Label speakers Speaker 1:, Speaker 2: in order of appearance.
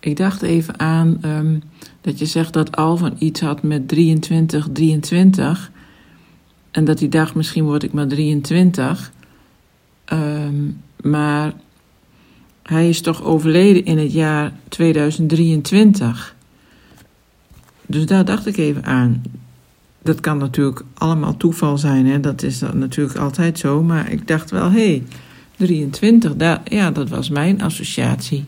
Speaker 1: ik dacht even aan ehm, dat je zegt dat Alvan iets had met 23, 23. En dat hij dacht, misschien word ik maar 23. Ehm, maar hij is toch overleden in het jaar 2023. Dus daar dacht ik even aan. Dat kan natuurlijk allemaal toeval zijn, hè? dat is natuurlijk altijd zo. Maar ik dacht wel, hé, hey, 23, ja, dat was mijn associatie.